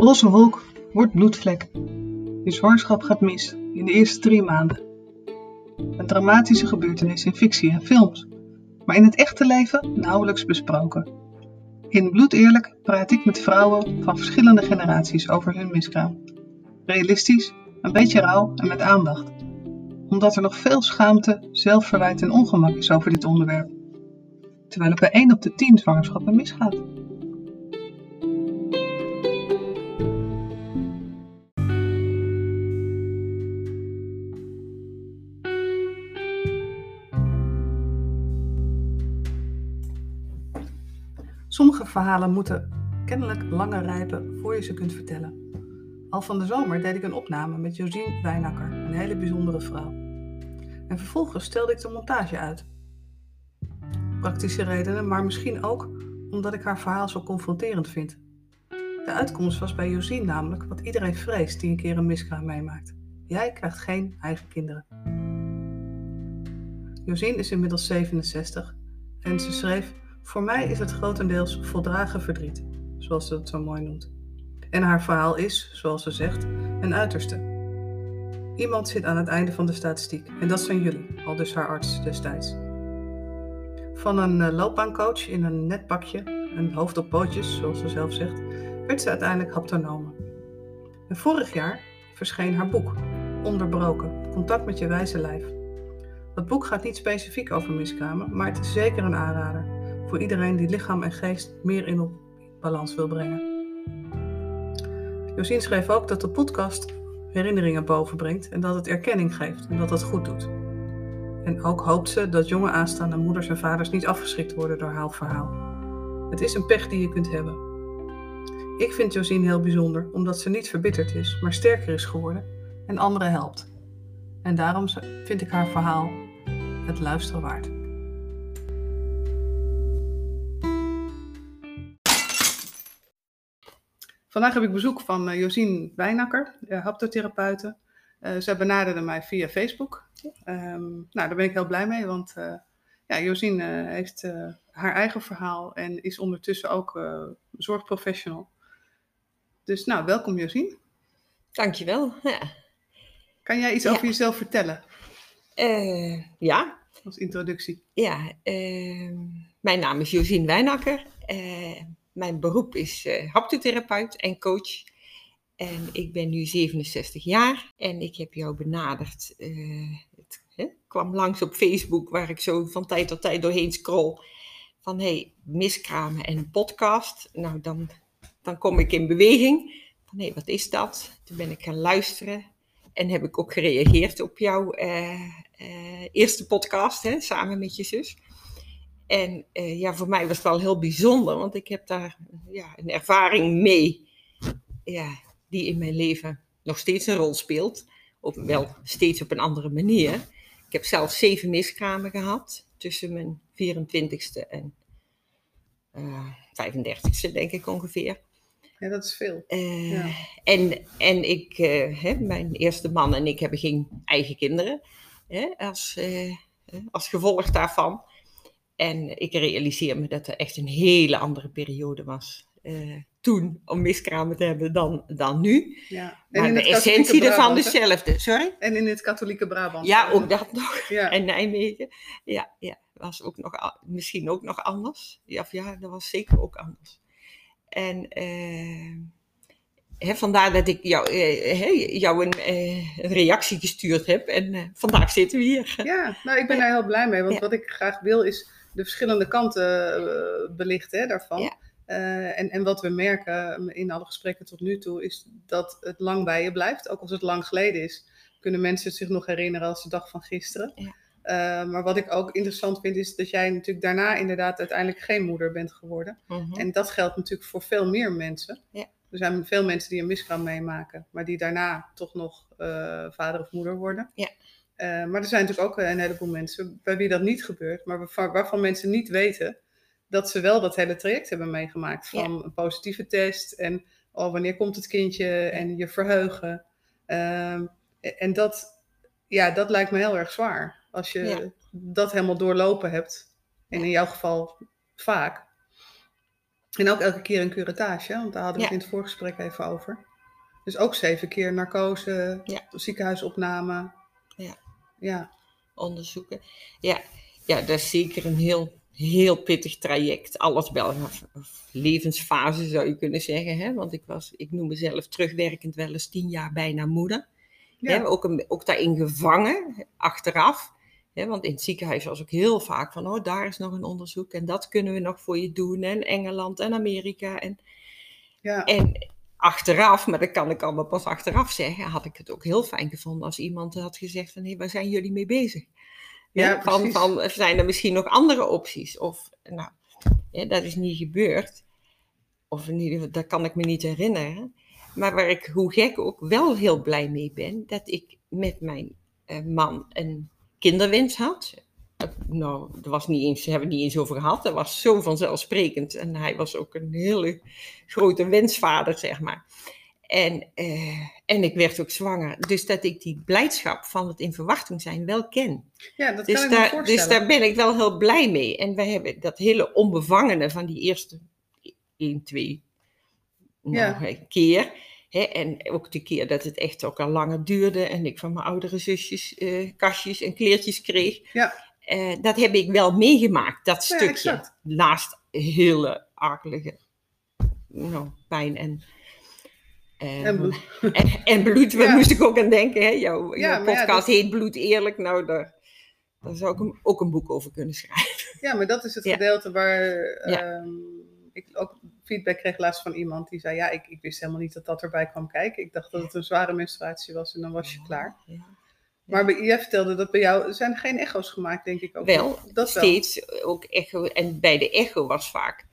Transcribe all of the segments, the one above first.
Roze wolk wordt bloedvlek. Je zwangerschap gaat mis in de eerste drie maanden. Een dramatische gebeurtenis in fictie en films, maar in het echte leven nauwelijks besproken. In Bloedeerlijk praat ik met vrouwen van verschillende generaties over hun miskraam. Realistisch, een beetje rauw en met aandacht. Omdat er nog veel schaamte, zelfverwijt en ongemak is over dit onderwerp. Terwijl het bij 1 op de 10 zwangerschappen misgaat. Verhalen moeten kennelijk langer rijpen voor je ze kunt vertellen. Al van de zomer deed ik een opname met Josien Wijnakker, een hele bijzondere vrouw. En vervolgens stelde ik de montage uit. Praktische redenen, maar misschien ook omdat ik haar verhaal zo confronterend vind. De uitkomst was bij Josien namelijk wat iedereen vreest die een keer een miskraam meemaakt. Jij krijgt geen eigen kinderen. Josien is inmiddels 67 en ze schreef voor mij is het grotendeels voldragen verdriet, zoals ze het zo mooi noemt. En haar verhaal is, zoals ze zegt, een uiterste. Iemand zit aan het einde van de statistiek en dat zijn jullie, al dus haar arts destijds. Van een eh, loopbaancoach in een net pakje, een hoofd op pootjes, zoals ze zelf zegt, werd ze uiteindelijk haptonome. En vorig jaar verscheen haar boek, Onderbroken, Contact met je wijze lijf. Dat boek gaat niet specifiek over miskramen, maar het is zeker een aanrader voor iedereen die lichaam en geest meer in op balans wil brengen. Josien schreef ook dat de podcast herinneringen bovenbrengt en dat het erkenning geeft en dat dat goed doet. En ook hoopt ze dat jonge aanstaande moeders en vaders niet afgeschrikt worden door haar verhaal. Het is een pech die je kunt hebben. Ik vind Josien heel bijzonder omdat ze niet verbitterd is, maar sterker is geworden en anderen helpt. En daarom vind ik haar verhaal het luisteren waard. Vandaag heb ik bezoek van uh, Josien Wijnakker, haptotherapeute. Uh, zij benaderde mij via Facebook. Um, nou, daar ben ik heel blij mee, want ja, Josien heeft haar eigen verhaal en is ondertussen ook zorgprofessional. Dus nou, welkom Josien. Dankjewel. Ja. Kan jij iets ja. over jezelf vertellen? ja. Als introductie. Ja, ehm, mijn naam is Josien Wijnakker. Mijn beroep is uh, haptotherapeut en coach. En ik ben nu 67 jaar en ik heb jou benaderd. Uh, het hè, kwam langs op Facebook waar ik zo van tijd tot tijd doorheen scroll. Van hey, miskramen en een podcast. Nou, dan, dan kom ik in beweging. Van hé, hey, wat is dat? Toen ben ik gaan luisteren. En heb ik ook gereageerd op jouw uh, eerste podcast, hè, samen met je zus. En uh, ja, voor mij was het wel heel bijzonder, want ik heb daar ja, een ervaring mee, ja, die in mijn leven nog steeds een rol speelt. Op, wel steeds op een andere manier. Ik heb zelf zeven miskramen gehad, tussen mijn 24ste en uh, eh, 35ste, denk ik ongeveer. Ja, dat is veel. Uh, ja. En, en ik, hè, mijn eerste man en ik hebben geen eigen kinderen hè, als, als gevolg daarvan. En ik realiseer me dat er echt een hele andere periode was uh, toen om miskramen te hebben dan, dan nu. Ja. En maar de essentie ervan dezelfde. Sorry? En in het katholieke Brabant. Ja, ook dat nog. Ja. En Nijmegen. Ja, ja, was ook nog, misschien ook nog anders. Ja, ja, dat was zeker ook anders. En uh, hè, vandaar dat ik jou, jou een, een, reactie gestuurd heb. En vandaag zitten we hier. Ja, nou ik ben daar heel blij mee. Want wat ik graag wil is de verschillende kanten uh, belichten hè, daarvan. Ja. Uh, en, en wat we merken in alle gesprekken tot nu toe is dat het lang bij je blijft. Ook als het lang geleden is, kunnen mensen zich nog herinneren als de dag van gisteren. Ja. Uh, maar wat ik ook interessant vind is dat jij natuurlijk daarna inderdaad uiteindelijk geen moeder bent geworden. Mm -hmm. En dat geldt natuurlijk voor veel meer mensen. Ja. Er zijn veel mensen die een miskraam meemaken, maar die daarna toch nog uh, vader of moeder worden. Ja. Uh, maar er zijn natuurlijk ook een heleboel mensen bij wie dat niet gebeurt, maar waarvan, waarvan mensen niet weten dat ze wel dat hele traject hebben meegemaakt. Van ja. een positieve test en oh, wanneer komt het kindje en je verheugen. Uh, en dat, ja, dat lijkt me heel erg zwaar. Als je ja. dat helemaal doorlopen hebt. En in jouw geval vaak. En ook elke keer een curettage, want daar hadden we Ja. het in het voorgesprek even over. Dus ook zeven keer narcose, Ja. ziekenhuisopname. Ja. Ja, onderzoeken. Ja, ja, dat is zeker een heel, heel pittig traject. Alles bij levensfase zou je kunnen zeggen. Hè? Want ik, was, ik noem mezelf terugwerkend wel eens tien jaar bijna moeder. ja. Hè? Ook, een, ook daarin gevangen, achteraf. Want in het ziekenhuis was ook heel vaak van, oh, daar is nog een onderzoek en dat kunnen we nog voor je doen. En Engeland en Amerika. En, ja. en achteraf, maar dat kan ik allemaal pas achteraf zeggen, had ik het ook heel fijn gevonden als iemand had gezegd van, hé, waar zijn jullie mee bezig? Ja, van, van, zijn er misschien nog andere opties? Of, nou, ja, dat is niet gebeurd. Of in ieder geval, dat kan ik me niet herinneren. Maar waar ik, hoe gek ook, wel heel blij mee ben, dat ik met mijn eh, man een kinderwens had. Nou, dat was niet eens, daar hebben we het niet eens over gehad. Dat was zo vanzelfsprekend. En hij was ook een hele grote wensvader, zeg maar. En, eh, en ik werd ook zwanger. Dus dat ik die blijdschap van het in verwachting zijn wel ken. ja, dat Dus kan ik me daar, voorstellen. dus daar ben ik wel heel blij mee. En we hebben dat hele onbevangene van die eerste 1, 2 Ja. nou, keer. En ook de keer dat het echt ook al langer duurde. En ik van mijn oudere zusjes eh, kastjes en kleertjes kreeg. Ja. Eh, dat heb ik wel meegemaakt, dat Ja, stukje. exact. Naast hele akelige nou, pijn en... eh, En bloed. en, en bloed, waar Ja. moest ik ook aan denken. Hè? Jouw, Ja, podcast dat- heet Bloed Eerlijk. Nou, daar, daar zou ik ook een boek over kunnen schrijven. Ja, maar dat is het gedeelte waar ehm, ik ook feedback kreeg laatst van iemand die zei: Ja, ik, ik wist helemaal niet dat dat erbij kwam kijken. Ik dacht dat het een zware menstruatie was en dan was je klaar. Ja. Maar bij, jij vertelde dat bij jou er zijn geen echo's gemaakt, denk ik ook. Wel, dat wel. steeds ook echo. En bij de echo was vaak,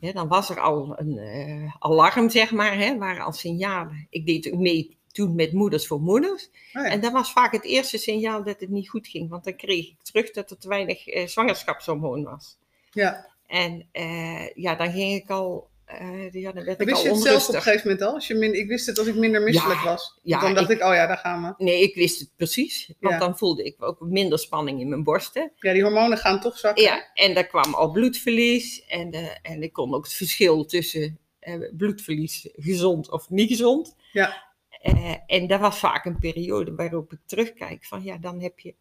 hè, dan was er al een eh, alarm, zeg maar, hè, waren al signalen. Ik deed mee toen met Moeders voor Moeders. Oh ja. En dat was vaak het eerste signaal dat het niet goed ging. Want dan kreeg ik terug dat er te weinig eh, zwangerschapshormoon was. ja. En eh, ja, dan ging ik al, eh, ja, dan werd ik Wist al je het zelf op een gegeven moment al? Als je min, ik wist het als ik minder misselijk Ja, was. ja, dan dacht ik- ik, oh ja, daar gaan we. Nee, ik wist het precies. Want Ja. dan voelde ik ook minder spanning in mijn borsten. Ja, die hormonen gaan toch zakken. Ja, en daar kwam al bloedverlies. En, eh, en ik kon ook het verschil tussen eh, bloedverlies gezond of niet gezond. Ja. Eh, en dat was vaak een periode waarop ik terugkijk van ja, dan heb je,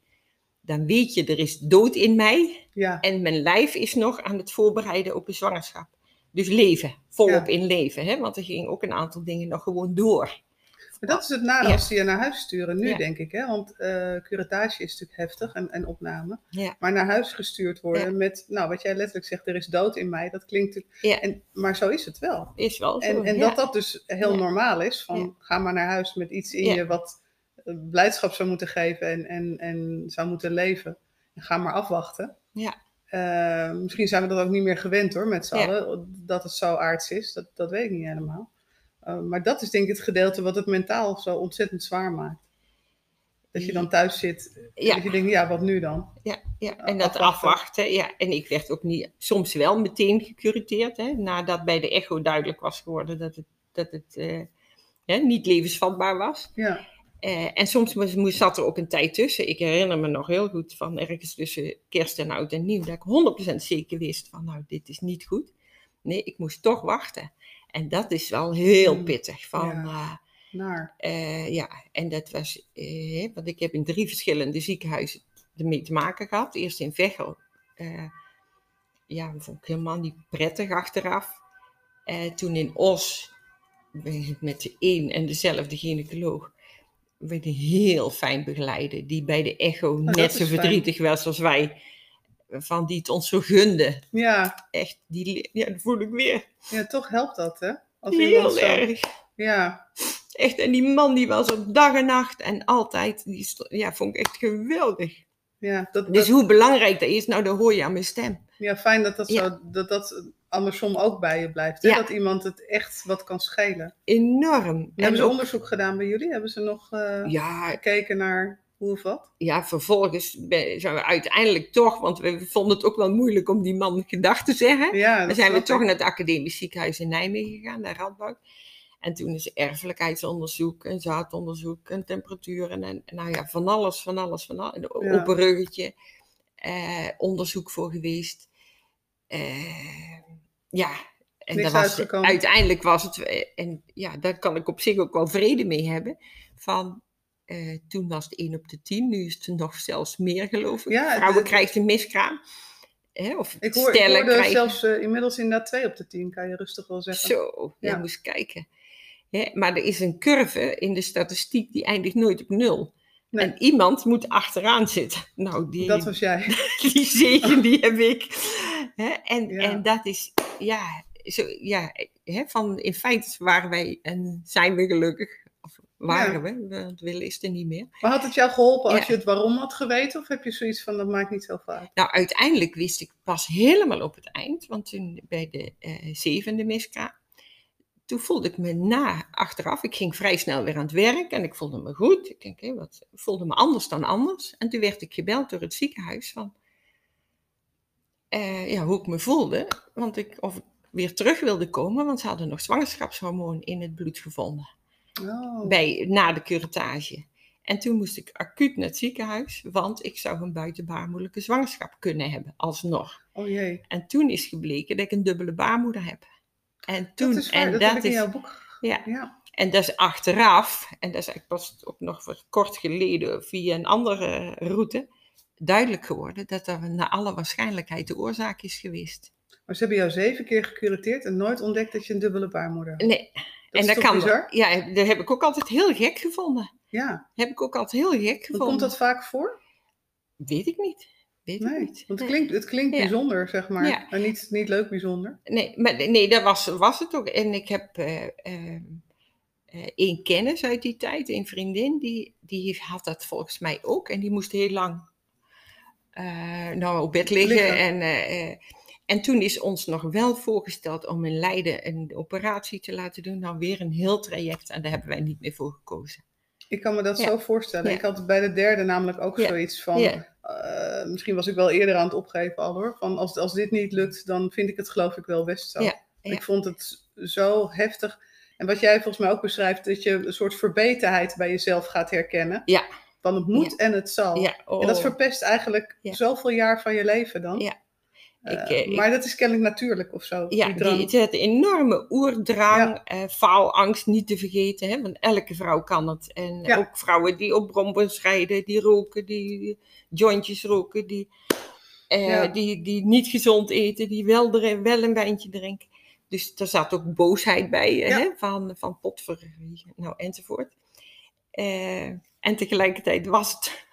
dan weet je er is dood in mij Ja. en mijn lijf is nog aan het voorbereiden op een zwangerschap. Dus leven, volop Ja. in leven, hè? want er gingen ook een aantal dingen nog gewoon door. Maar dat is het nadeel als ze je naar huis sturen nu, denk ik. Hè? Want eh curatage is natuurlijk heftig en, en opname. Maar naar huis gestuurd worden met, nou, wat jij letterlijk zegt, er is dood in mij. Dat klinkt natuurlijk... En, maar zo is het wel. Is wel zo. En, en dat dat dus heel normaal is. Van, ga maar naar huis met iets in je wat eh, blijdschap zou moeten geven en, en, en zou moeten leven. En ga maar afwachten. Ja. Eh, misschien zijn we dat ook niet meer gewend hoor, met z'n Ja. allen. Dat het zo aards is. Dat, dat weet ik niet helemaal. Eh, maar dat is denk ik het gedeelte wat het mentaal zo ontzettend zwaar maakt. Dat je dan thuis zit en Ja. dat je denkt, ja, wat nu dan? Ja, ja. en dat afwachten. afwachten. Ja. En ik werd ook niet, soms wel meteen gecureerd. Hè, nadat bij de echo duidelijk was geworden dat het, dat het eh, hè, niet levensvatbaar was. Ja, Eh, en soms moest, moest- zat er ook een tijd tussen. Ik herinner me nog heel goed van ergens tussen kerst en oud en nieuw. Dat ik 100% zeker wist van nou, dit is niet goed. Nee, ik moest toch wachten. En dat is wel heel Mm, pittig. Van, ja. eh, naar. eh, ja, en dat was, want ik heb in drie verschillende ziekenhuizen ermee te maken gehad. Eerst in Veghel. Ja, dat vond ik helemaal niet prettig achteraf. Toen in Os, met de een en dezelfde gynaecoloog, werd ik heel fijn begeleiden. Die bij de echo Oh, net zo fijn. verdrietig was als wij. Van die het ons zo gunde. Ja, Echt, die, ja, dat voel ik weer. ja, toch helpt dat, hè? Als Heel zo- erg. Ja, Echt, en die man die was op dag en nacht en altijd, die ja, vond ik echt geweldig. ja, dat, Dus dat- hoe belangrijk dat is, nou, dat hoor je aan mijn stem. ja fijn dat dat, Ja. zo, dat dat andersom ook bij je blijft. Hè? Ja. Dat iemand het echt wat kan schelen. Enorm. Hebben ze ook- onderzoek gedaan bij jullie? Hebben ze nog eh, ja, gekeken naar hoe of wat? ja, vervolgens zijn we uiteindelijk toch, want we vonden het ook wel moeilijk om die man gedag te zeggen. Ja, Dan zijn we toch naar het academisch ziekenhuis in Nijmegen gegaan, naar Radboud. En toen is erfelijkheidsonderzoek en zaadonderzoek en temperaturen en, en nou ja, van alles, van alles, van alles. Een open ruggetje, eh, onderzoek voor geweest. Eh, ja, En dat was, uiteindelijk was het, eh, en ja, daar kan ik op zich ook wel vrede mee hebben, van uh, toen was het 1 op de 10, nu is het nog zelfs meer geloof ik. Ja, Vrouwen de, krijgt een miskraam. Hè, of ik hoor, stellen ik hoorde zelfs uh, inmiddels inderdaad 2 op de 10, kan je rustig wel zeggen. Zo, ja. je moest kijken. Hè, maar er is een curve in de statistiek die eindigt nooit op nul. Nee. En iemand moet achteraan zitten. Nou, die, dat was jij. Die zegen, die heb ik. Hè, en, ja. en dat is, ja, zo, ja hè, van, in feite waren wij en zijn we gelukkig waren we, want willen is er niet meer. Maar had het jou geholpen als je het waarom had geweten? Of heb je zoiets van, dat maakt niet zo uit? Nou, uiteindelijk wist ik pas helemaal op het eind, want toen bij de uh, zevende miskraam, toen voelde ik me na, achteraf, ik ging vrij snel weer aan het werk en ik voelde me goed. Ik denk, hé, wat, voelde me anders dan anders. En toen werd ik gebeld door het ziekenhuis van, uh, ja, hoe ik me voelde, want ik, of ik weer terug wilde komen, want ze hadden nog zwangerschapshormoon in het bloed gevonden. Oh. Bij, na de curettage. En toen moest ik acuut naar het ziekenhuis, want ik zou een buitenbaarmoedelijke zwangerschap kunnen hebben, alsnog. Oh jee. En toen is gebleken dat ik een dubbele baarmoeder heb. En toen, dat is waar, en dat, dat is, in jouw boek. Ja. ja. En dat is achteraf, en dat is eigenlijk pas ook nog voor kort geleden via een andere route, duidelijk geworden dat dat naar alle waarschijnlijkheid de oorzaak is geweest. Maar ze hebben jou zeven keer gecureteerd en nooit ontdekt dat je een dubbele baarmoeder hebt. Nee, en dat kan. Bizar? Ja, dat heb ik ook altijd heel gek gevonden. Ja. Heb ik ook altijd heel gek gevonden. komt dat vaak voor? Weet ik niet. Weet nee, ik niet. Want het klinkt, het klinkt bijzonder, zeg maar. Ja. En niet, niet leuk bijzonder. Nee, maar, nee dat was, was het ook. En ik heb uh, uh, één kennis uit die tijd, een vriendin, die, die had dat volgens mij ook. En die moest heel lang nou, op bed liggen. liggen. En en toen is ons nog wel voorgesteld om in Leiden een operatie te laten doen. Nou, weer een heel traject en daar hebben wij niet meer voor gekozen. Ik kan me dat zo voorstellen. Ik had bij de derde namelijk ook zoiets van. Uh, misschien was ik wel eerder aan het opgeven al hoor. Van als, als dit niet lukt, dan vind ik het geloof ik wel best zo. Ik vond het zo heftig. En wat jij volgens mij ook beschrijft, dat je een soort verbetenheid bij jezelf gaat herkennen. Ja. Van het moet en het zal. Oh. En dat verpest eigenlijk zoveel jaar van je leven dan. Ja. Ik, uh, maar dat is kennelijk natuurlijk of zo. Ja, die, die het enorme oerdrang, ja. uh, faalangst niet te vergeten. Hè, want elke vrouw kan het. En ja. ook vrouwen die op brombers rijden, die roken, die jointjes roken, die, uh, ja. die, die niet gezond eten, die wel, wel een wijntje drinken. Dus er zat ook boosheid bij, hè, van, van potver, nou, enzovoort. En tegelijkertijd was het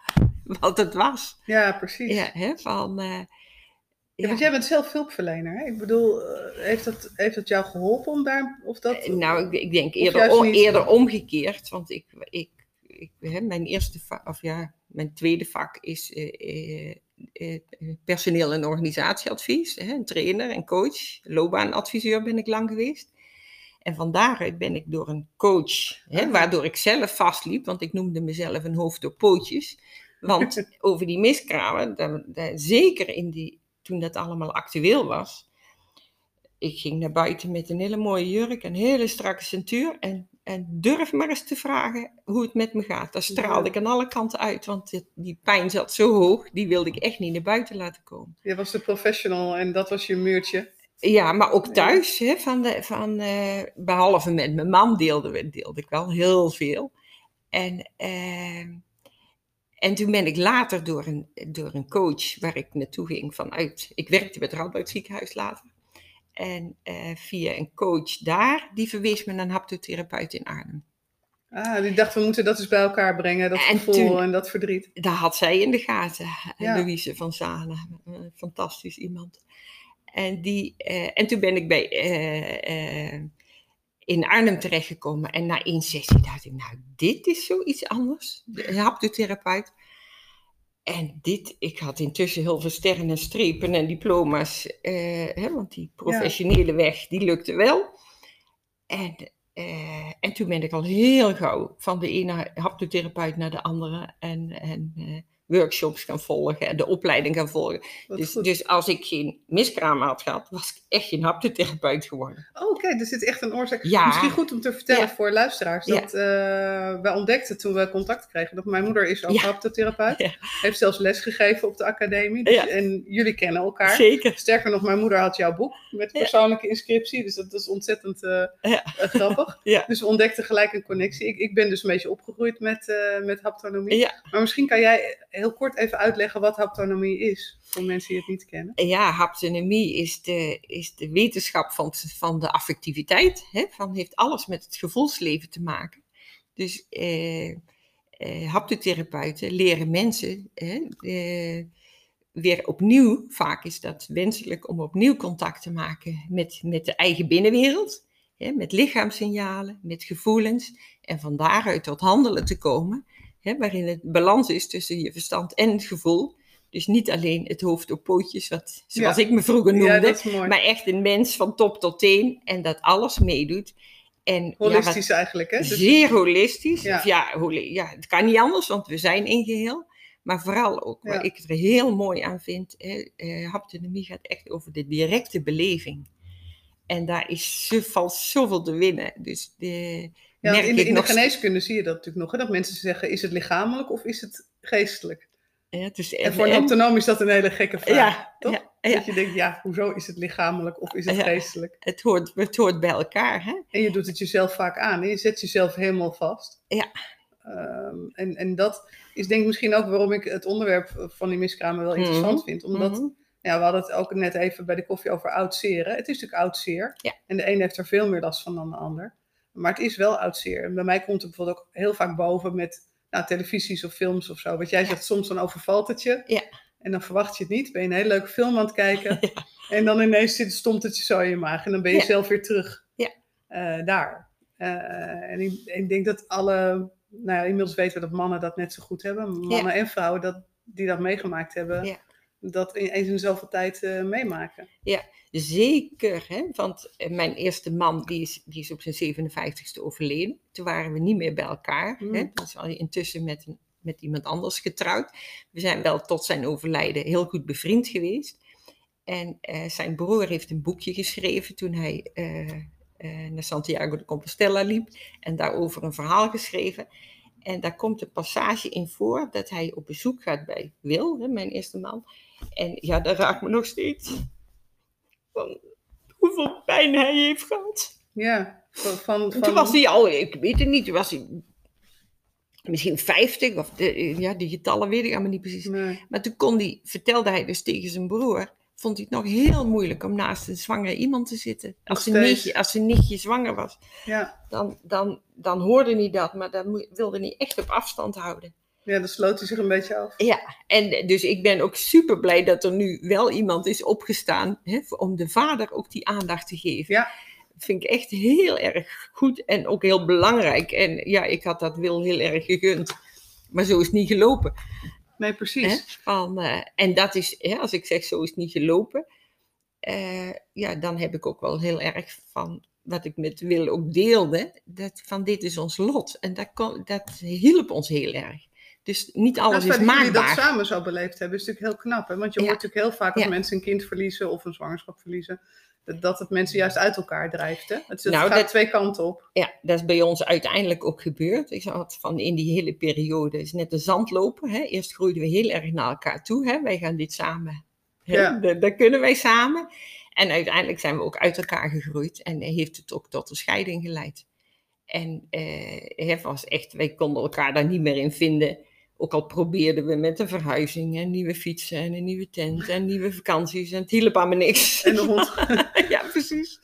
wat het was. Ja, precies. Ja, hè, van ja, want jij bent zelf hulpverlener. Hè? Ik bedoel, eh, heeft dat, heeft dat jou geholpen om daar? Of dat, eh, nou, ik, ik denk eerder, om, eerder omgekeerd. Want ik, ik, ik, hè, mijn eerste vak, of ja, mijn tweede vak is personeel- en organisatieadvies. Hè, een trainer en coach. Loopbaanadviseur ben ik lang geweest. En van daaruit ben ik door een coach, hè, waardoor ik zelf vastliep, want ik noemde mezelf een hoofd op pootjes. Want over die miskramen, daar, daar, zeker in die toen dat allemaal actueel was. Ik ging naar buiten met een hele mooie jurk, een hele strakke centuur. En, en durf maar eens te vragen hoe het met me gaat. Daar straalde ik aan alle kanten uit, want die pijn zat zo hoog, die wilde ik echt niet naar buiten laten komen. Je was de professional en dat was je muurtje. Ja, maar ook thuis, hè, van de, van, uh, behalve met mijn man deelde, deelde ik wel heel veel. En uh, en toen ben ik later door een, door een coach waar ik naartoe ging vanuit, ik werkte bij het Radboud ziekenhuis later. En uh, via een coach daar, die verwees me naar een haptotherapeut in Arnhem. Ah, die dacht, we moeten dat eens bij elkaar brengen, dat en gevoel toen, en dat verdriet. Daar had zij in de gaten, ja. Louise van Zane, een fantastisch iemand. En, die, uh, en toen ben ik bij, uh, in Arnhem terechtgekomen. En na één sessie dacht ik, nou, dit is zoiets anders. De haptotherapeut. En dit, ik had intussen heel veel sterren en strepen en diploma's. Eh, hè, want die professionele ja. weg, die lukte wel. En, uh, en toen ben ik al heel gauw van de ene haptotherapeut naar de andere. En, en uh, workshops kan volgen en de opleiding kan volgen. Dus, dus, als ik geen miskraam had gehad, was ik echt geen haptotherapeut geworden. Oh, Oké, dus dit is echt een oorzaak. Ja. Misschien goed om te vertellen voor luisteraars. Dat uh, wij ontdekten toen we contact kregen dat mijn moeder is ook haptotherapeut. Heeft zelfs les gegeven op de academie. Dus, en jullie kennen elkaar. Zeker. Sterker nog, mijn moeder had jouw boek met persoonlijke inscriptie. Dus dat is ontzettend uh, grappig. Dus we ontdekten gelijk een connectie. Ik, ik ben dus een beetje opgegroeid met, met haptonomie. Maar misschien kan jij heel kort even uitleggen wat haptonomie is, voor mensen die het niet kennen? Ja, haptonomie is de, is de wetenschap van, van de affectiviteit. Hè? Van, heeft alles met het gevoelsleven te maken. Dus eh, eh, haptotherapeuten leren mensen eh, weer opnieuw, vaak is dat wenselijk om opnieuw contact te maken met, met de eigen binnenwereld. Hè? Met lichaamssignalen, met gevoelens. En van daaruit tot handelen te komen hè, waarin het balans is tussen je verstand en het gevoel. Dus niet alleen het hoofd op pootjes, wat, zoals ik me vroeger noemde, maar echt een mens van top tot teen en dat alles meedoet. En, holistisch eigenlijk, hè? Dus... Zeer holistisch. Ja. Of ja, ja, het kan niet anders, want we zijn één geheel. Maar vooral ook, wat ik er heel mooi aan vind, hè, eh, haptonomie gaat echt over de directe beleving. En daar is, valt zoveel te winnen. Dus de, ja, in, de, in de geneeskunde zie je dat natuurlijk nog. Hè? Dat mensen zeggen, is het lichamelijk of is het geestelijk? Ja, dus en voor een autonoom is dat een hele gekke vraag, ja, toch? Ja, Dat je denkt, ja, hoezo is het lichamelijk of is het geestelijk? Het hoort, het hoort bij elkaar, hè? En je doet het jezelf vaak aan. Hè? Je zet jezelf helemaal vast. Ja. Ehm, en, en dat is denk ik misschien ook waarom ik het onderwerp van die miskramen wel interessant mhm. vind. Omdat, mhm. ja, we hadden het ook net even bij de koffie over oud zeren. Het is natuurlijk oud zeer. Ja. En de een heeft er veel meer last van dan de ander. Maar het is wel oud zeer. En bij mij komt het bijvoorbeeld ook heel vaak boven met nou, televisies of films of zo. Wat jij zegt, soms dan overvalt het je. Ja. En dan verwacht je het niet. Ben je een hele leuke film aan het kijken. En dan ineens zit, stomt het je zo in je maag. En dan ben je zelf weer terug ja. Uh, daar. Uh, en ik, ik, denk dat alle... Nou ja, inmiddels weten we dat mannen dat net zo goed hebben. Mannen en vrouwen dat, die dat meegemaakt hebben. Dat in eens in zoveel tijd uh, meemaken. Ja, Zeker, hè? want eh, mijn eerste man die is, die is op zijn 57ste overleden. Toen waren we niet meer bij elkaar. Mm. Hè? is al intussen met, met iemand anders getrouwd. We zijn wel tot zijn overlijden heel goed bevriend geweest. En uh, zijn broer heeft een boekje geschreven toen hij uh, naar Santiago de Compostela liep. En daarover een verhaal geschreven. En daar komt een passage in voor dat hij op bezoek gaat bij Wil, hè, mijn eerste man. En ja, dat raakt me nog steeds van hoeveel pijn hij heeft gehad. Ja, van, van... Toen was hij al, ik weet het niet, toen was hij misschien 50, of de, ja, die getallen weet ik allemaal niet precies. Maar toen kon hij, vertelde hij dus tegen zijn broer, vond hij het nog heel moeilijk om naast een zwangere iemand te zitten. Als zijn, nichtje, als zijn nichtje zwanger was, ja. dan, dan, dan hoorde hij dat, maar dan wilde hij echt op afstand houden. Ja, dan sloot hij zich een beetje af. Ja, en dus ik ben ook super blij dat er nu wel iemand is opgestaan hè, om de vader ook die aandacht te geven. Ja. Dat vind ik echt heel erg goed en ook heel belangrijk. En ja, ik had dat wil heel erg gegund, maar zo is het niet gelopen. Nee, precies. Van, uh, en dat is, hè, als ik zeg zo is het niet gelopen, uh, ja, dan heb ik ook wel heel erg van wat ik met Wil ook deelde, dat van dit is ons lot. En dat, kon, dat hielp ons heel erg. Dus niet alles is maakbaar. Dat jullie dat samen zo beleefd hebben, is natuurlijk heel knap. Hè? Want je hoort natuurlijk heel vaak als mensen een kind verliezen of een zwangerschap verliezen, dat het mensen juist uit elkaar drijft. Hè? Het, nou, gaat twee kanten op. Ja, dat is bij ons uiteindelijk ook gebeurd. Ik zat van in die hele periode is net een zandlopen. Hè? Eerst groeiden we heel erg naar elkaar toe. Hè? Wij gaan dit samen. Hè? Ja. Dat, kunnen wij samen. En uiteindelijk zijn we ook uit elkaar gegroeid en heeft het ook tot een scheiding geleid. En eh, het was echt, wij konden elkaar daar niet meer in vinden. Ook al probeerden we met een verhuizing en nieuwe fietsen en een nieuwe tent en nieuwe vakanties en het hielp aan me niks. En de hond. ja, precies.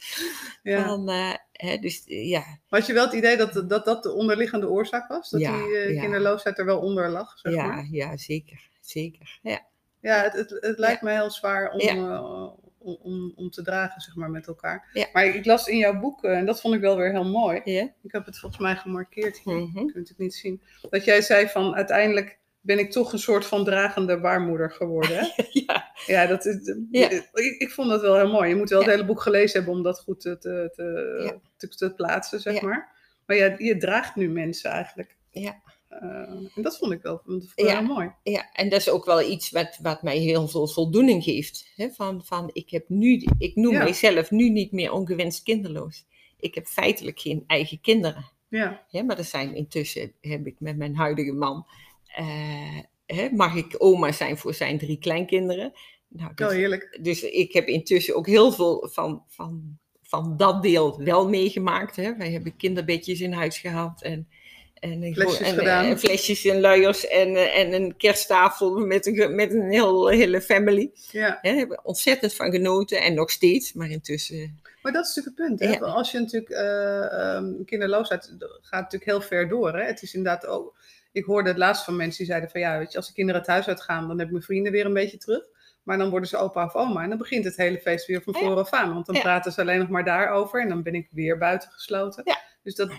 Ja. Van, uh, hè, dus, ja. Had je wel het idee dat dat, dat de onderliggende oorzaak was? Dat die uh, kinderloosheid er wel onder lag? Zeg ja, maar? ja, zeker. zeker. Ja, ja het, het, het lijkt me heel zwaar om, uh, om, om, om, te dragen, zeg maar, met elkaar. Maar ik, las in jouw boek, en dat vond ik wel weer heel mooi. Ik heb het volgens mij gemarkeerd hier, mm -hmm. je kunt het niet zien. Dat jij zei van, uiteindelijk ben ik toch een soort van dragende baarmoeder geworden. Hè? ja. Ja, dat is, ja. Ik, ik, vond dat wel heel mooi. Je moet wel het hele boek gelezen hebben om dat goed te, te, te, te, te plaatsen, zeg maar. Maar ja, je draagt nu mensen eigenlijk. Ja. En dat vond ik wel, vond ik ja, mooi. Ja, en dat is ook wel iets wat, wat mij heel veel voldoening geeft. Hè? Van, van, ik, heb nu, ik noem mijzelf nu niet meer ongewenst kinderloos. Ik heb feitelijk geen eigen kinderen. Ja. ja maar er zijn intussen, heb ik met mijn huidige man, uh, hè, mag ik oma zijn voor zijn drie kleinkinderen. Nou, dus, oh, heerlijk. Dus ik heb intussen ook heel veel van, van, van dat deel wel meegemaakt. Hè. Wij hebben kinderbedjes in huis gehad en, en, flesjes, en, gedaan. en flesjes en luiers en, en een kersttafel met een, met een heel, hele family. Ja. Daar hebben we ontzettend van genoten en nog steeds, maar intussen... Maar dat is natuurlijk het punt. Hè? Als je natuurlijk uh, um, kinderloosheid gaat natuurlijk heel ver door. Hè? Het is inderdaad ook. Ik hoorde het laatst van mensen die zeiden van ja, weet je, als de kinderen het huis uitgaan, dan heb ik mijn vrienden weer een beetje terug. Maar dan worden ze opa of oma en dan begint het hele feest weer van voren af aan. Want dan praten ze alleen nog maar daarover en dan ben ik weer buitengesloten. Ja. Dus dat,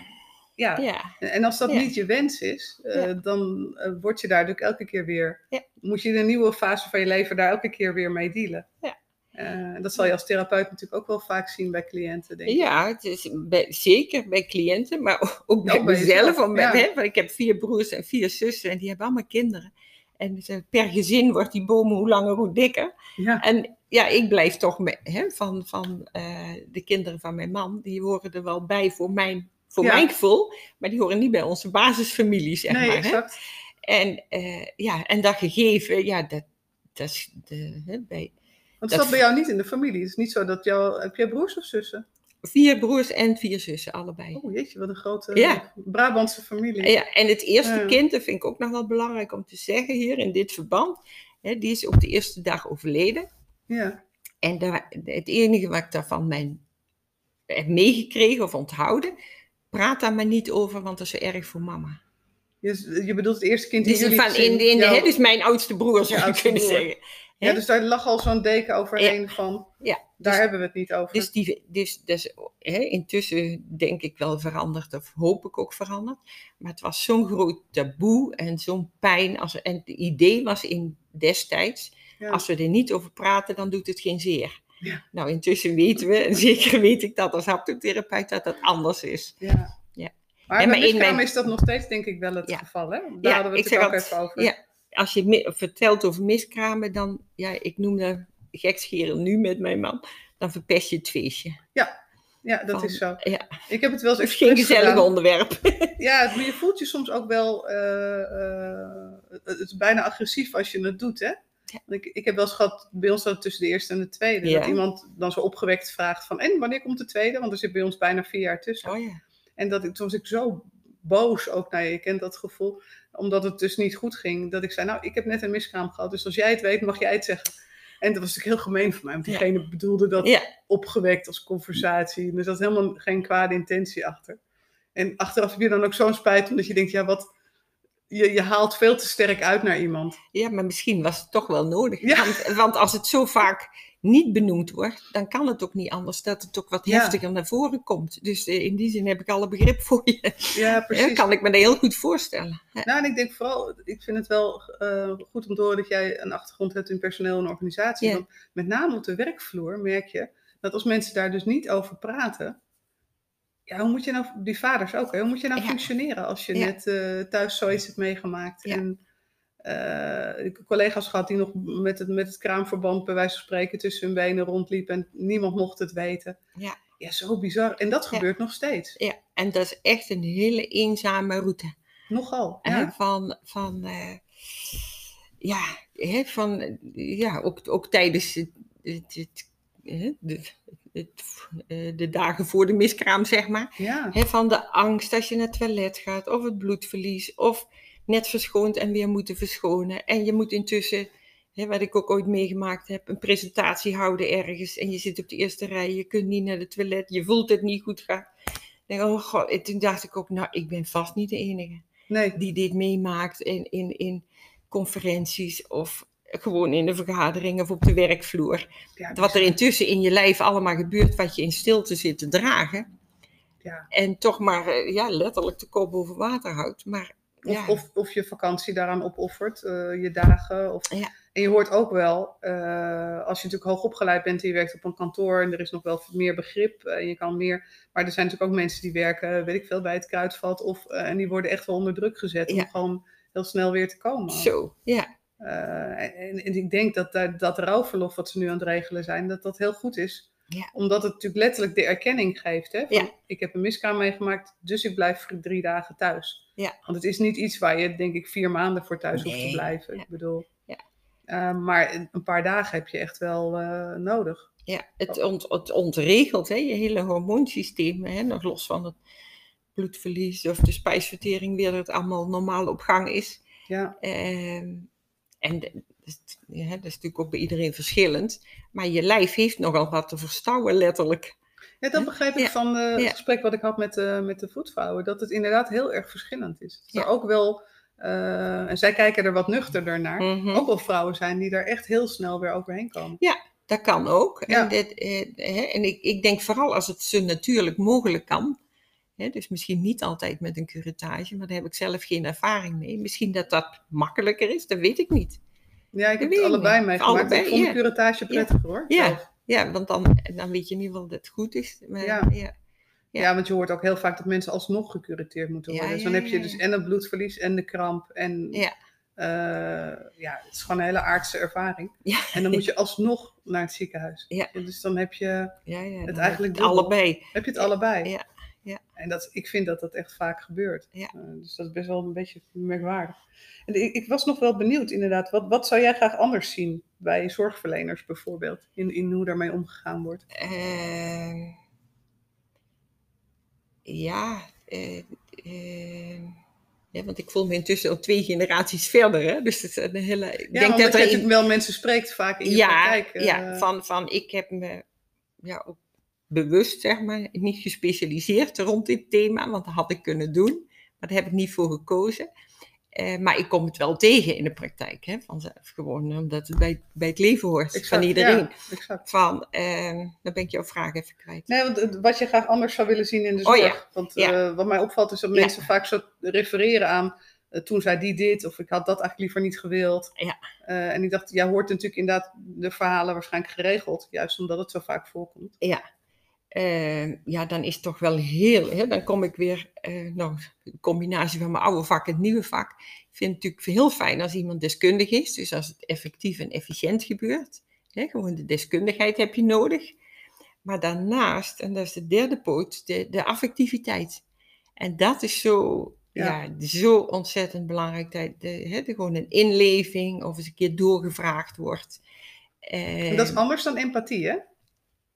ja. En als dat niet je wens is, uh, dan uh, word je daar natuurlijk elke keer weer, moet je in een nieuwe fase van je leven daar elke keer weer mee dealen. Ja. Uh, dat zal je als therapeut natuurlijk ook wel vaak zien bij cliënten, denk ik. Ja, het is bij, zeker bij cliënten, maar ook bij mezelf. Om, hè, ik heb vier broers en vier zussen en die hebben allemaal kinderen. En per gezin wordt die boom hoe langer, hoe dikker. Ja. En ja, ik blijf toch hè, van, van de kinderen van mijn man, die horen er wel bij voor mijn, voor ja. mijn gevoel, maar die horen niet bij onze basisfamilie, zeg nee, maar. Exact. Hè. En, uh, ja, en dat gegeven, ja, dat, dat is de, hè, bij... Want het zat bij jou niet in de familie. Het is niet zo dat jou... Heb jij broers of zussen? Vier broers en vier zussen, allebei. Oh jeetje, wat een grote ja. Brabantse familie. Ja, en het eerste ja. kind, dat vind ik ook nog wel belangrijk om te zeggen hier in dit verband. Hè, die is op de eerste dag overleden. Ja. En daar, het enige wat ik daarvan mijn, heb meegekregen of onthouden, praat daar maar niet over, want dat is zo erg voor mama. Je, je bedoelt het eerste kind die jullie van in, in, hè, dus mijn oudste broer, zou je kunnen broer. zeggen. Ja, dus daar lag al zo'n deken overheen ja. van, ja, daar dus, hebben we het niet over. Dus, die, dus, dus hè, intussen denk ik wel veranderd, of hoop ik ook veranderd. Maar het was zo'n groot taboe en zo'n pijn. Als, en het idee was in destijds, ja. als we er niet over praten, dan doet het geen zeer. Ja. Nou, intussen weten we, en zeker weet ik dat als haptotherapeut, dat dat anders is. Ja. ja. Maar, en bij mijn... is dat nog steeds denk ik wel het ja. geval, hè? Daar hadden we het ook even over. Ja, als je vertelt over miskramen, dan, ja, ik noem dat gekscheren nu met mijn man, dan verpest je het feestje. Ja, ja dat Van, is zo. Ja. Ik heb het wel eens Het is geen gezellig gedaan. onderwerp. ja, maar je voelt je soms ook wel, uh, uh, het is bijna agressief als je het doet, hè? Ja. Ik, ik heb wel eens gehad, bij ons dat tussen de eerste en de tweede, Ja. dat iemand dan zo opgewekt vraagt van, en wanneer komt de tweede? Want er zit bij ons bijna vier jaar tussen. Oh ja. En dat ik, toen was ik zo boos ook, nou je kent dat gevoel, omdat het dus niet goed ging, dat ik zei, nou, ik heb net een miskraam gehad, dus als jij het weet, mag jij het zeggen. En dat was natuurlijk heel gemeen van mij, want diegene bedoelde dat opgewekt als conversatie. En er zat helemaal geen kwade intentie achter. En achteraf heb je dan ook zo'n spijt, omdat je denkt, ja, wat, je, je haalt veel te sterk uit naar iemand. Ja, maar misschien was het toch wel nodig. Ja. Want, want als het zo vaak niet benoemd wordt, dan kan het ook niet anders dat het ook wat Ja. heftiger naar voren komt. Dus eh, in die zin heb ik alle begrip voor je. Ja, Ja, precies. kan ik me dat heel goed voorstellen. Ja. Nou, en ik denk vooral, ik vind het wel eh, goed om te horen dat jij een achtergrond hebt in personeel en organisatie. Ja. Want met name op de werkvloer merk je dat als mensen daar dus niet over praten. Ja, hoe moet je nou, die vaders ook, hè, hoe moet je nou Ja. functioneren als je Ja. net eh, thuis zoiets hebt meegemaakt? Ja. En eh, ik heb collega's gehad die nog met het, met het kraamverband bij wijze van spreken tussen hun benen rondliepen en niemand mocht het weten. Ja. Ja, zo bizar. En dat gebeurt nog steeds. ja, en dat is echt een hele eenzame route. Nogal. Ja. van, van eh, ja, hè, van, ja ook, ook tijdens het, het, het, het, eh, de dagen voor de miskraam, zeg maar. Ja. Van de angst als je naar het toilet gaat, of het bloedverlies, of net verschoond en weer moeten verschonen. En je moet intussen, wat ik ook ooit meegemaakt heb, een presentatie houden ergens. En je zit op de eerste rij, je kunt niet naar het toilet, je voelt het niet goed gaan. Denk, oh god, en toen dacht ik ook, nou, ik ben vast niet de enige Nee. die dit meemaakt in, in, in conferenties of gewoon in de vergadering of op de werkvloer. Ja, Wat er intussen in je lijf allemaal gebeurt, wat je in stilte zit te dragen. Ja. En toch maar eh, ja, letterlijk de kop boven water houdt. Maar Of, ja, of, of je vakantie daaraan opoffert, eh, je dagen. Of... Ja. En je hoort ook wel, uh, als je natuurlijk hoog opgeleid bent en je werkt op een kantoor en er is nog wel meer begrip en je kan meer. Maar er zijn natuurlijk ook mensen die werken, weet ik veel, bij het kruidvat of, uh, en die worden echt wel onder druk gezet om gewoon heel snel weer te komen. Zo, ja. Uh, en, en, ik denk dat dat, dat rouwverlof wat ze nu aan het regelen zijn, dat dat heel goed is. Ja. Omdat het natuurlijk letterlijk de erkenning geeft. Hè, van, Ja. Ik heb een miskraam meegemaakt, dus ik blijf drie dagen thuis. Ja. Want het is niet iets waar je, denk ik, vier maanden voor thuis hoeft te blijven. Ik bedoel, Ja. eh, maar een- een paar dagen heb je echt wel eh, nodig. Ja, het, ont, het ontregelt hè, je hele hormoonsysteem, hè, nog los van het bloedverlies of de spijsvertering, weer dat het allemaal normaal op gang is. Ja, Ehm, en dus, ja, dat is natuurlijk ook bij iedereen verschillend, maar je lijf heeft nogal wat te verstouwen, letterlijk. ja dat begreep ik Ja. van eh, het Ja. gesprek wat ik had met, eh, met de voetvrouwen. Dat het inderdaad heel erg verschillend is. Dat er Ja. ook wel, eh, en zij kijken er wat nuchterder naar, Mhm. ook wel vrouwen zijn die daar echt heel snel weer overheen komen. Dat kan ook. Ja. En, dit, eh, hè, en ik, ik denk vooral als het zo natuurlijk mogelijk kan. Dus misschien niet altijd met een curettage, maar daar heb ik zelf geen ervaring mee. Misschien dat dat makkelijker is, dat weet ik niet. Ja, ik heb het allebei meegemaakt. Allebei, ik vond de ja. curettage prettiger hoor. Ja. zelf. Ja, want dan, dan weet je in ieder geval dat het goed is. Maar, Ja. ja. Ja. Ja, want je hoort ook heel vaak dat mensen alsnog gecureteerd moeten Ja, worden. dus ja, dan heb je ja, dus ja. en het bloedverlies en de kramp. En Ja. eh, ja, het is gewoon een hele aardse ervaring. Ja. En dan moet je alsnog naar het ziekenhuis. Ja. Dus dan heb je, Ja, ja, Het dan eigenlijk heb het dubbel. allebei. heb je het allebei. Ja. En dat, ik vind dat dat echt vaak gebeurt. Ja. Eh, dus dat is best wel een beetje merkwaardig. En ik, ik was nog wel benieuwd inderdaad. Wat, wat zou jij graag anders zien bij zorgverleners bijvoorbeeld? In, in hoe daarmee omgegaan wordt? Ehm, ja, eh, eh, ja, want ik voel me intussen al twee generaties verder. Hè? Dus het is een hele. Ik Ja, denk dat je er natuurlijk wel mensen spreekt vaak in je ja, praktijk. eh, ja van, van ik heb me ja, ook bewust, zeg maar, niet gespecialiseerd rond dit thema, want dat had ik kunnen doen, maar daar heb ik niet voor gekozen. Eh, maar ik kom het wel tegen in de praktijk, hè, vanzelf. Gewoon omdat het bij, bij het leven hoort exact, van iedereen. ja. Van, eh, dan ben ik jouw vraag even kwijt. Nee, want wat je graag anders zou willen zien in de Oh, zorg. ja. Want Ja. eh, wat mij opvalt is dat Ja. mensen vaak zo refereren aan eh, toen zei die dit, of ik had dat eigenlijk liever niet gewild. Ja. Eh, en ik dacht, jij hoort natuurlijk inderdaad de verhalen waarschijnlijk geregeld, juist omdat het zo vaak voorkomt. Eh, ja, dan is het toch wel heel, hè, dan kom ik weer, eh nou, de combinatie van mijn oude vak en het nieuwe vak. Ik vind het natuurlijk heel fijn als iemand deskundig is, dus als het effectief en efficiënt gebeurt. Hè, gewoon de deskundigheid heb je nodig. Maar daarnaast, en dat is de derde poot, de, de affectiviteit. En dat is zo, Ja. ja. zo ontzettend belangrijk. Dat de, hè, de, gewoon een inleving of eens een keer doorgevraagd wordt. Dat is Eh, anders dan empathie, hè?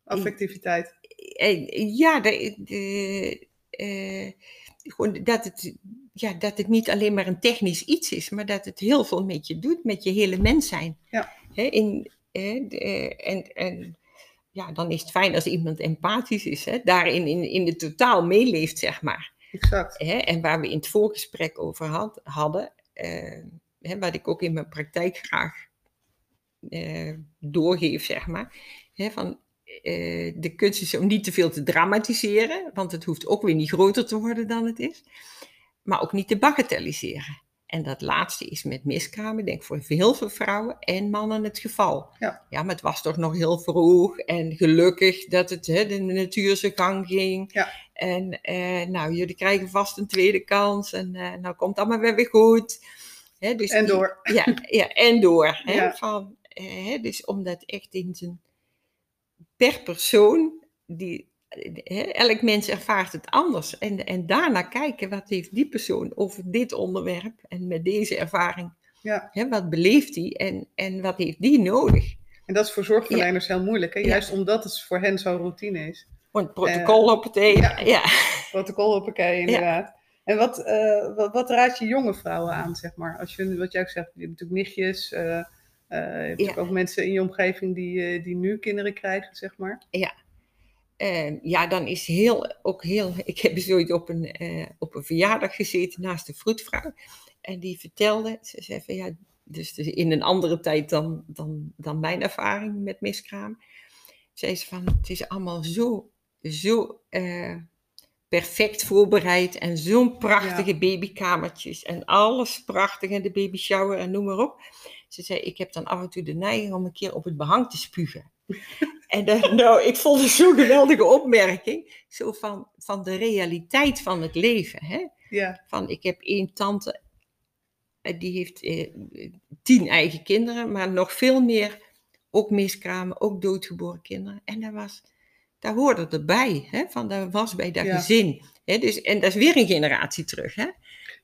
Affectiviteit. Eh, ja, de, de, eh, gewoon dat, het, ja, dat het niet alleen maar een technisch iets is, maar dat het heel veel met je doet, met je hele mens zijn. Ja. In, eh, de, en, en ja, dan is het fijn als iemand empathisch is, hè, daarin in, in het totaal meeleeft, zeg maar. Exact. En waar we in het voorgesprek over had, hadden, wat ik ook in mijn praktijk graag doorgeef, zeg maar. Van, eh, de kunst is om niet te veel te dramatiseren, want het hoeft ook weer niet groter te worden dan het is. Maar ook niet te bagatelliseren. En dat laatste is met miskramen, denk ik voor heel veel vrouwen en mannen het geval. Ja. ja, maar het was toch nog heel vroeg en gelukkig dat het hè, de natuur zijn gang ging. Ja. En eh, nou, jullie krijgen vast een tweede kans en eh, nou komt allemaal weer weer goed. Hè, dus En die- door. ja, ja, en door. Hè, Ja. van, eh, hè, dus omdat echt in zijn per persoon, die, eh, elk mens ervaart het anders. En, en daarna kijken, wat heeft die persoon over dit onderwerp en met deze ervaring, Ja. wat beleeft hij en, en wat heeft die nodig? En dat is voor zorgverleners heel moeilijk, hè? Ja. Juist omdat het voor hen zo routine is. Het protocol op het een. ja. Ja. Protocol hoppakee, inderdaad. En wat, eh, wat, wat raad je jonge vrouwen aan, zeg maar? Als je, wat jij ook zegt, je hebt natuurlijk nichtjes. eh, eh, je hebt ook mensen in je omgeving die, eh, die nu kinderen krijgen, zeg maar. Eh, ja, dan is heel, ook heel. Ik heb ooit op een, eh, op een verjaardag gezeten naast een vroedvrouw. En die vertelde, ze zei van ja, dus in een andere tijd dan, dan, dan mijn ervaring met miskraam. Zei ze van, het is allemaal zo, zo eh, perfect voorbereid en zo'n prachtige babykamertjes en alles prachtig en de baby shower en noem maar op. Ze zei, ik heb dan af en toe de neiging om een keer op het behang te spugen. en uh, nou, ik vond het zo'n geweldige opmerking, zo van, van de realiteit van het leven. Hè? Ja. Van, ik heb één tante, eh, die heeft eh, tien eigen kinderen, maar nog veel meer, ook miskramen, ook doodgeboren kinderen. En dat was daar hoorde erbij, hè? van dat was bij dat gezin. Hè? Dus, en dat is weer een generatie terug. Hè?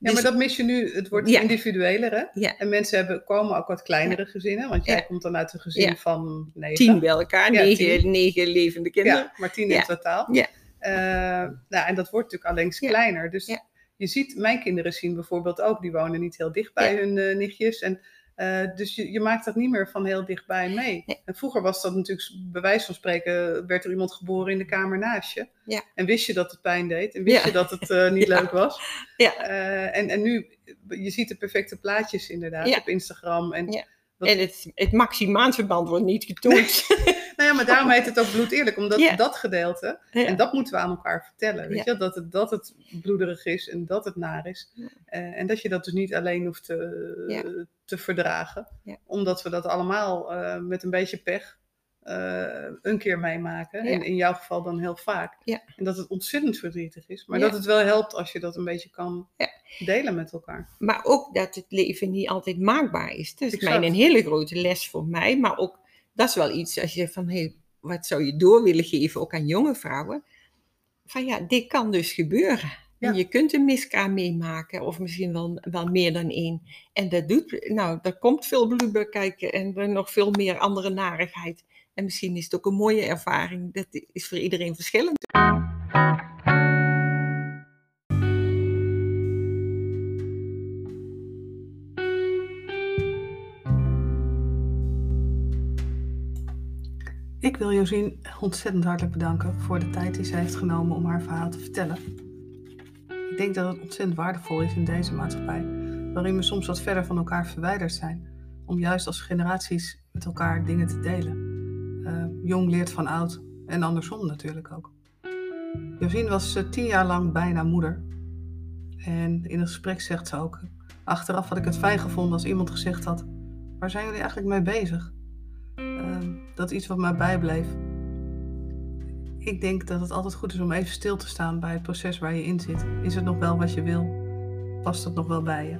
Ja, maar dus dat mis je nu. Het wordt individueler. Hè? Ja. En mensen hebben, komen ook wat kleinere gezinnen. Want jij komt dan uit een gezin van negen. Tien bij elkaar, negen, negen levende kinderen. Ja, maar tien in totaal. Ja. Uh, nou, en dat wordt natuurlijk alleen kleiner. Dus je ziet, mijn kinderen zien bijvoorbeeld ook, die wonen niet heel dicht bij hun uh, nichtjes. En uh, dus je, je, maakt dat niet meer van heel dichtbij mee. En vroeger was dat natuurlijk, bij wijze van spreken, werd er iemand geboren in de kamer naast je. Ja. En wist je dat het pijn deed. En wist je dat het uh, niet leuk was. Ja. Uh, en, en nu, je ziet de perfecte plaatjes inderdaad op Instagram. En, en het, het maximaanverband wordt niet getoond. nou ja, maar daarom heet het ook bloed eerlijk, omdat dat gedeelte, en dat moeten we aan elkaar vertellen, weet je, dat het, dat het bloederig is en dat het naar is. Uh, en dat je dat dus niet alleen hoeft te, te verdragen, omdat we dat allemaal uh, met een beetje pech uh, een keer meemaken. En in jouw geval dan heel vaak. En dat het ontzettend verdrietig is. Maar dat het wel helpt als je dat een beetje kan delen met elkaar. Maar ook dat het leven niet altijd maakbaar is. Dat is mijn een hele grote les voor mij. Maar ook, dat is wel iets als je zegt van... Hey, wat zou je door willen geven, ook aan jonge vrouwen? Van ja, dit kan dus gebeuren. En je kunt een miskraam meemaken, of misschien wel, wel meer dan één. En dat doet, nou, daar komt veel bloed bij kijken en nog veel meer andere narigheid. En misschien is het ook een mooie ervaring. Dat is voor iedereen verschillend. Ik wil Josien ontzettend hartelijk bedanken voor de tijd die zij heeft genomen om haar verhaal te vertellen. Ik denk dat het ontzettend waardevol is in deze maatschappij, waarin we soms wat verder van elkaar verwijderd zijn, om juist als generaties met elkaar dingen te delen. Uh, jong leert van oud en andersom natuurlijk ook. Josien was uh, tien jaar lang bijna moeder. En in het gesprek zegt ze ook: Achteraf had ik het fijn gevonden als iemand gezegd had: Waar zijn jullie eigenlijk mee bezig? Uh, dat iets wat mij bijbleef. Ik denk dat het altijd goed is om even stil te staan bij het proces waar je in zit. Is het nog wel wat je wil? Past het nog wel bij je?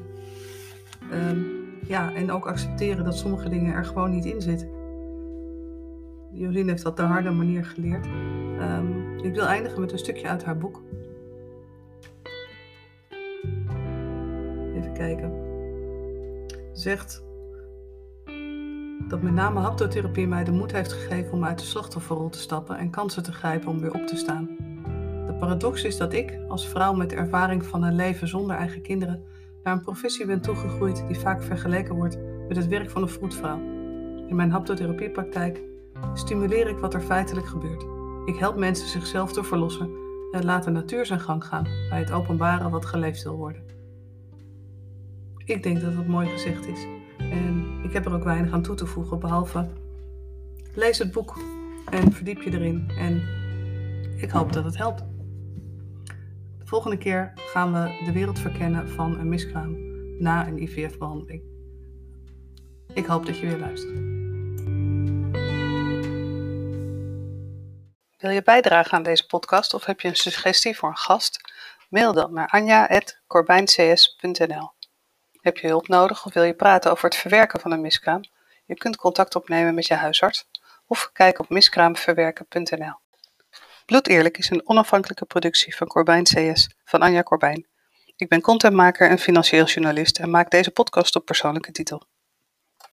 Ehm, ja, en ook accepteren dat sommige dingen er gewoon niet in zitten. Jolien heeft dat de harde manier geleerd. Um, ik wil eindigen met een stukje uit haar boek. Even kijken. Zegt dat met name haptotherapie mij de moed heeft gegeven om uit de slachtofferrol te stappen en kansen te grijpen om weer op te staan. De paradox is dat ik, als vrouw met ervaring van een leven zonder eigen kinderen, naar een professie ben toegegroeid die vaak vergeleken wordt met het werk van een vroedvrouw. In mijn haptotherapiepraktijk stimuleer ik wat er feitelijk gebeurt. Ik help mensen zichzelf te verlossen en laat de natuur zijn gang gaan bij het openbaren wat geleefd wil worden. Ik denk dat dat mooi gezegd is. Ik heb er ook weinig aan toe te voegen, behalve lees het boek en verdiep je erin. En ik hoop dat het helpt. De volgende keer gaan we de wereld verkennen van een miskraam na een IVF-behandeling. Ik hoop dat je weer luistert. Wil je bijdragen aan deze podcast of heb je een suggestie voor een gast? Mail dan naar anja.corbijncs.nl Heb je hulp nodig of wil je praten over het verwerken van een miskraam? Je kunt contact opnemen met je huisarts of kijk op miskraamverwerken.nl. Bloed Eerlijk is een onafhankelijke productie van Corbijn CS van Anja Corbijn. Ik ben contentmaker en financieel journalist en maak deze podcast op persoonlijke titel.